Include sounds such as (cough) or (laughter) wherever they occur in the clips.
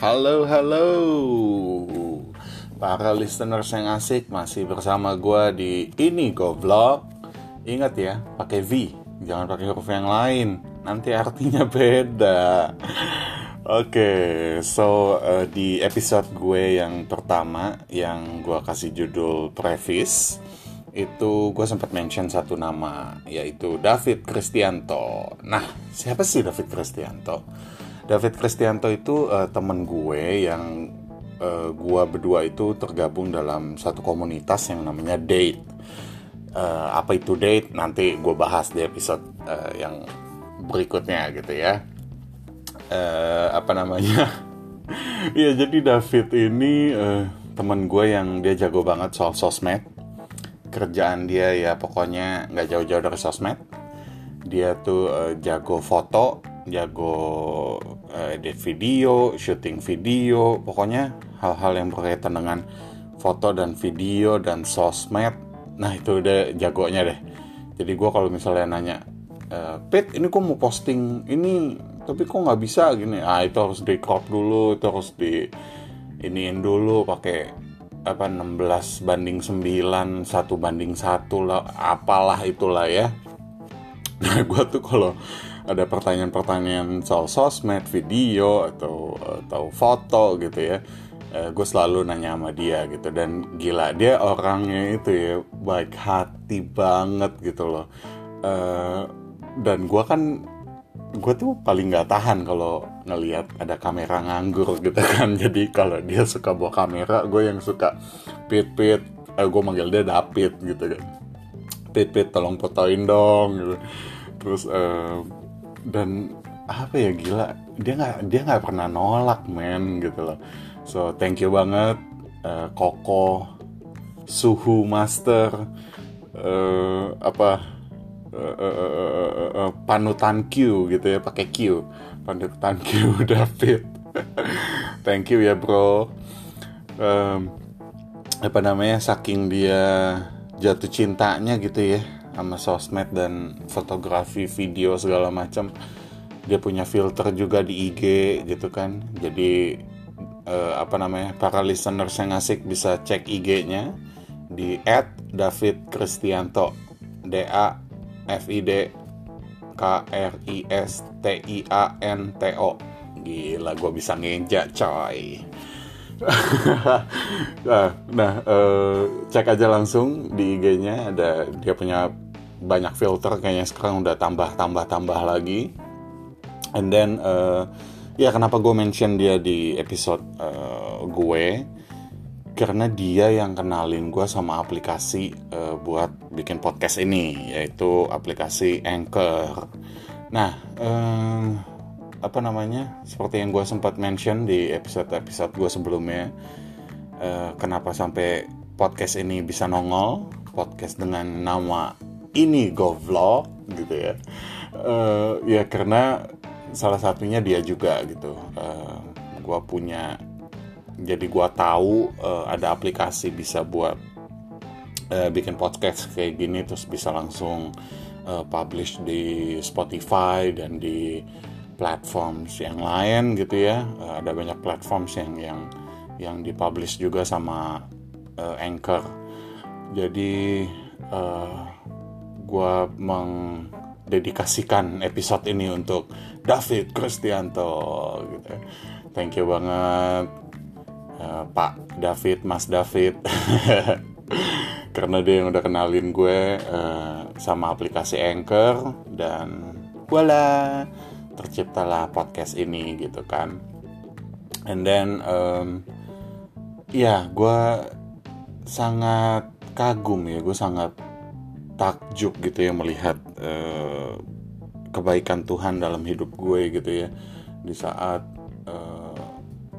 Halo, halo. Para listeners yang asik Masih bersama gue di Ini Go Vlog Ingat ya, pakai V. Jangan pakai huruf yang lain. Nanti artinya beda. Oke, okay, so uh, di episode gue yang pertama Yang gue kasih judul Previs itu gue sempat mention satu nama yaitu David Kristianto. Nah, siapa sih David Kristianto? David Kristianto itu uh, temen gue yang uh, gue berdua itu tergabung dalam satu komunitas yang namanya Date. Uh, apa itu Date? Nanti gue bahas di episode uh, yang berikutnya gitu ya. Uh, apa namanya? Iya (laughs) jadi David ini uh, temen gue yang dia jago banget soal sosmed. Kerjaan dia ya pokoknya nggak jauh-jauh dari sosmed. Dia tuh uh, jago foto, jago uh, edit video, syuting video, pokoknya hal-hal yang berkaitan dengan foto dan video dan sosmed. Nah itu udah jagonya deh. Jadi gue kalau misalnya nanya, e, Pit ini kok mau posting ini, tapi kok nggak bisa gini? Ah itu harus di crop dulu, itu harus di iniin dulu pakai apa 16 banding 9 satu banding satu lah apalah itulah ya nah gue tuh kalau ada pertanyaan-pertanyaan soal sosmed, video atau atau foto gitu ya. Uh, gue selalu nanya sama dia gitu. Dan gila dia orangnya itu ya baik hati banget gitu loh. Uh, dan gue kan gue tuh paling nggak tahan kalau ngelihat ada kamera nganggur gitu kan. (laughs) Jadi kalau dia suka bawa kamera gue yang suka pit pit uh, gue manggil dia David gitu kan. Pit pit tolong fotoin dong gitu. Terus uh, dan apa ya gila dia nggak dia nggak pernah nolak men gitu loh. So thank you banget uh, Koko suhu master uh, apa uh, uh, uh, uh, uh, panutan Q gitu ya pakai Q panutan Q (laughs) David. Thank you ya bro. Um, apa namanya saking dia jatuh cintanya gitu ya sama sosmed dan fotografi video segala macam. Dia punya filter juga di IG gitu kan. Jadi uh, apa namanya para listeners yang asik bisa cek IG-nya di David Kristianto D A F I D K R I S T I A N T O. Gila gue bisa ngejak coy (laughs) nah, nah uh, cek aja langsung di IG-nya ada dia punya banyak filter kayaknya sekarang udah tambah tambah tambah lagi. And then uh, ya kenapa gue mention dia di episode uh, gue karena dia yang kenalin gue sama aplikasi uh, buat bikin podcast ini yaitu aplikasi Anchor. Nah, uh, apa namanya seperti yang gue sempat mention di episode-episode gue sebelumnya uh, kenapa sampai podcast ini bisa nongol podcast dengan nama ini go vlog gitu ya. Uh, ya karena salah satunya dia juga gitu. Uh, gue punya jadi gue tahu uh, ada aplikasi bisa buat uh, bikin podcast kayak gini terus bisa langsung uh, publish di Spotify dan di platforms yang lain gitu ya. Uh, ada banyak platforms yang yang yang dipublish juga sama uh, Anchor. Jadi uh, gue mengdedikasikan episode ini untuk David Kristianto gitu thank you banget uh, Pak David Mas David. (laughs) Karena dia yang udah kenalin gue uh, sama aplikasi Anchor dan voila terciptalah podcast ini gitu kan and then um, ya gue sangat kagum ya gue sangat takjub gitu ya melihat uh, kebaikan Tuhan dalam hidup gue gitu ya di saat uh,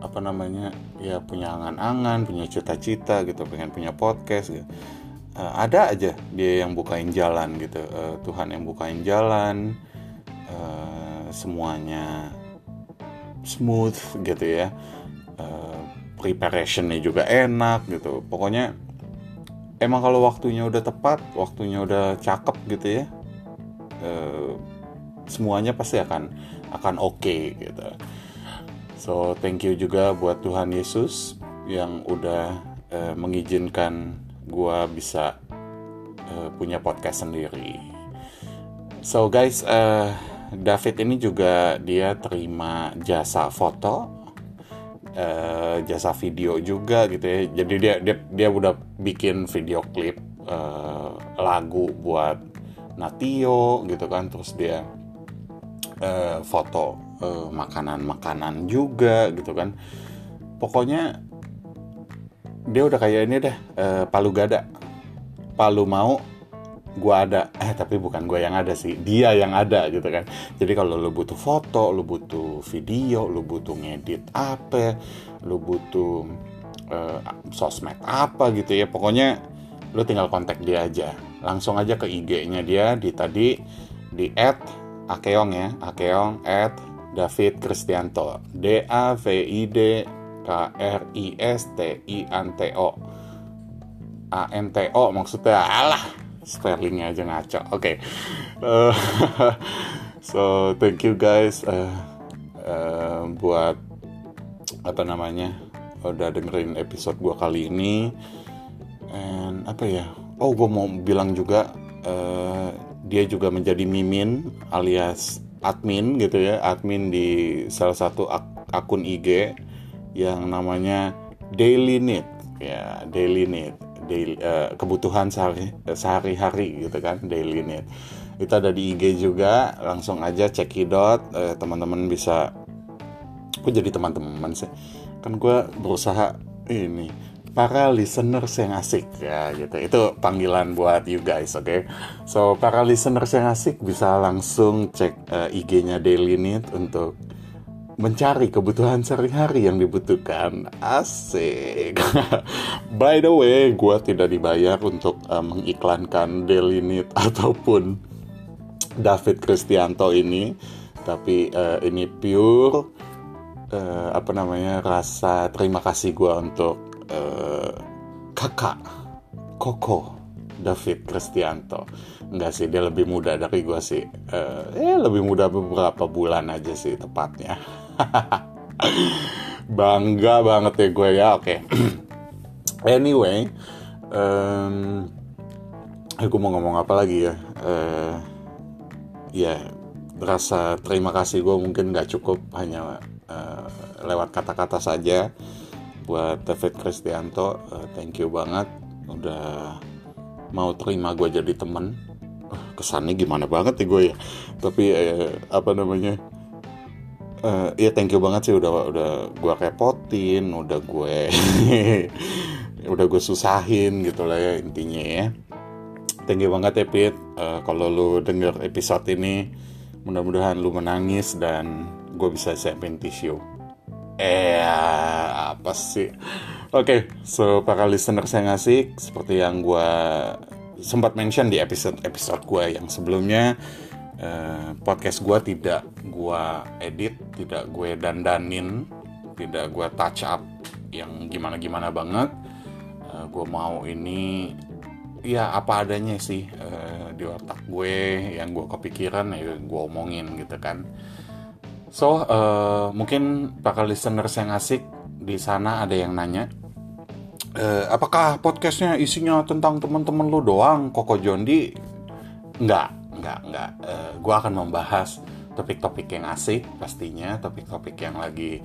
apa namanya ya punya angan-angan punya cita-cita gitu pengen punya podcast gitu. uh, ada aja dia yang bukain jalan gitu uh, Tuhan yang bukain jalan uh, semuanya smooth gitu ya. Uh, preparationnya juga enak gitu. Pokoknya emang kalau waktunya udah tepat waktunya udah cakep gitu ya uh, semuanya pasti akan akan oke okay, gitu. So thank you juga buat Tuhan Yesus yang udah uh, mengizinkan gua bisa uh, punya podcast sendiri. So guys, uh, David ini juga dia terima jasa foto, uh, jasa video juga gitu ya. Jadi dia dia dia udah bikin video klip uh, lagu buat Natio gitu kan, terus dia uh, foto makanan-makanan uh, juga gitu kan. Pokoknya dia udah kayak ini deh, uh, palu gada. Palu mau gua ada. Eh tapi bukan gua yang ada sih. Dia yang ada gitu kan. Jadi kalau lu butuh foto lu butuh video lu butuh ngedit apa lu butuh uh, sosmed apa gitu ya. Pokoknya lu tinggal kontak dia aja. Langsung aja ke IG-nya dia di tadi di at akeong ya. Akeong at David Kristianto. D A V I D K R I S T I N T O. A N T O maksudnya. Alah spellingnya aja ngaco. Oke. Okay. uh, (laughs) so thank you guys uh, uh, buat apa namanya udah dengerin episode gue kali ini. And apa ya oh gue mau bilang juga uh, dia juga menjadi mimin alias admin gitu ya. Admin di salah satu ak akun IG yang namanya Daily Need ya Daily Need daily, uh, kebutuhan sehari sehari-hari gitu kan daily need. Itu ada di IG juga langsung aja cekidot uh, teman-teman bisa kok jadi teman-teman sih. Kan gue berusaha ini para listeners yang asik ya gitu. Itu panggilan buat you guys oke? Okay? so para listeners yang asik bisa langsung cek uh, IG-nya Daily Need untuk mencari kebutuhan sehari-hari yang dibutuhkan. Asik. (laughs) By the way, gue tidak dibayar untuk uh, mengiklankan Need (laughs) ataupun David Kristianto ini, tapi uh, ini pure uh, apa namanya rasa terima kasih gue untuk uh, kakak Koko David Kristianto Enggak sih, dia lebih muda dari gue sih. Uh, eh, lebih muda beberapa bulan aja sih tepatnya. (laughs) Bangga banget ya gue ya, oke. Okay. (clears throat) anyway, um, aku mau ngomong apa lagi ya? Uh, ya, rasa terima kasih gue mungkin gak cukup hanya uh, lewat kata-kata saja buat David Kristianto. Uh, thank you banget udah mau terima gue jadi temen kesannya gimana banget ya gue ya. Tapi eh, apa namanya uh, ya thank you banget sih udah udah gue repotin udah gue (laughs) udah gue susahin gitu lah ya intinya ya. Thank you banget ya Pit. Uh, kalau lu denger episode ini mudah-mudahan lu menangis dan gue bisa siapin tisu. Eh apa sih oke okay, so para listener saya ngasih seperti yang gue sempat mention di episode-episode gue yang sebelumnya uh, podcast gue tidak gue edit, tidak gue dandanin, tidak gue touch up yang gimana-gimana banget. Uh, gue mau ini ya apa adanya sih uh, di otak gue yang gue kepikiran ya gue omongin gitu kan. So uh, mungkin bakal listeners yang asik di sana ada yang nanya eh, apakah podcastnya isinya tentang teman-teman lu doang? Koko Jondi? Nggak nggak nggak. Eh, gue akan membahas topik-topik yang asik pastinya. Topik-topik yang lagi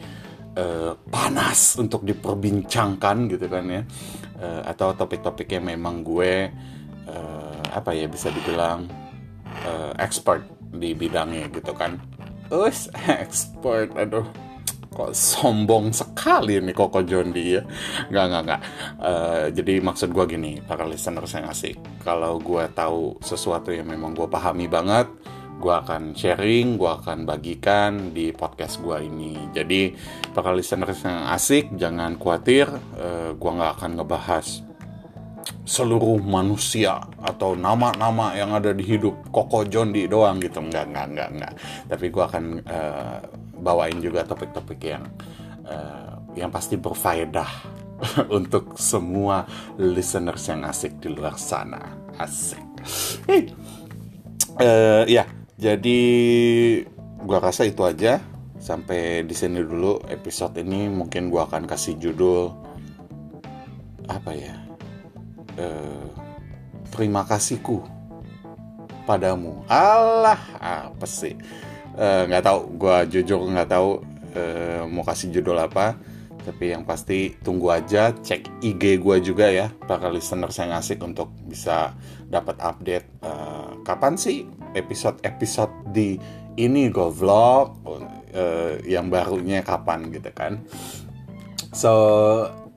eh, panas untuk diperbincangkan gitu kan ya. Eh, atau topik-topik yang memang gue eh, apa ya bisa dibilang eh, expert di bidangnya gitu kan. Us, (laughs) expert aduh kok sombong sekali nih Koko Jondi ya nggak nggak nggak uh, jadi maksud gue gini para listener saya ngasih kalau gue tahu sesuatu yang memang gue pahami banget gue akan sharing, gue akan bagikan di podcast gue ini. Jadi para listener yang asik, jangan khawatir, uh, gue nggak akan ngebahas seluruh manusia atau nama-nama yang ada di hidup Koko Jondi doang gitu, nggak nggak nggak nggak. Tapi gue akan uh, bawain juga topik-topik yang uh, yang pasti berfaedah (laughs) untuk semua listeners yang asik di luar sana. Asik. Hey. uh, ya jadi gua rasa itu aja. Sampai di sini dulu episode ini. Mungkin gue akan kasih judul apa ya uh, terima kasihku padamu. Allah apa sih nggak uh, tahu gue jujur nggak tahu uh, mau kasih judul apa tapi yang pasti tunggu aja cek IG gue juga ya para listener saya ngasih untuk bisa dapat update uh, kapan sih episode-episode di ini gue vlog uh, yang barunya kapan gitu kan. So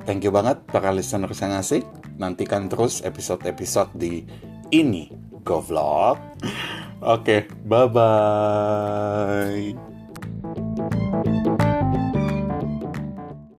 thank you banget para listener saya ngasih nantikan terus episode-episode di ini go vlog oke okay, bye bye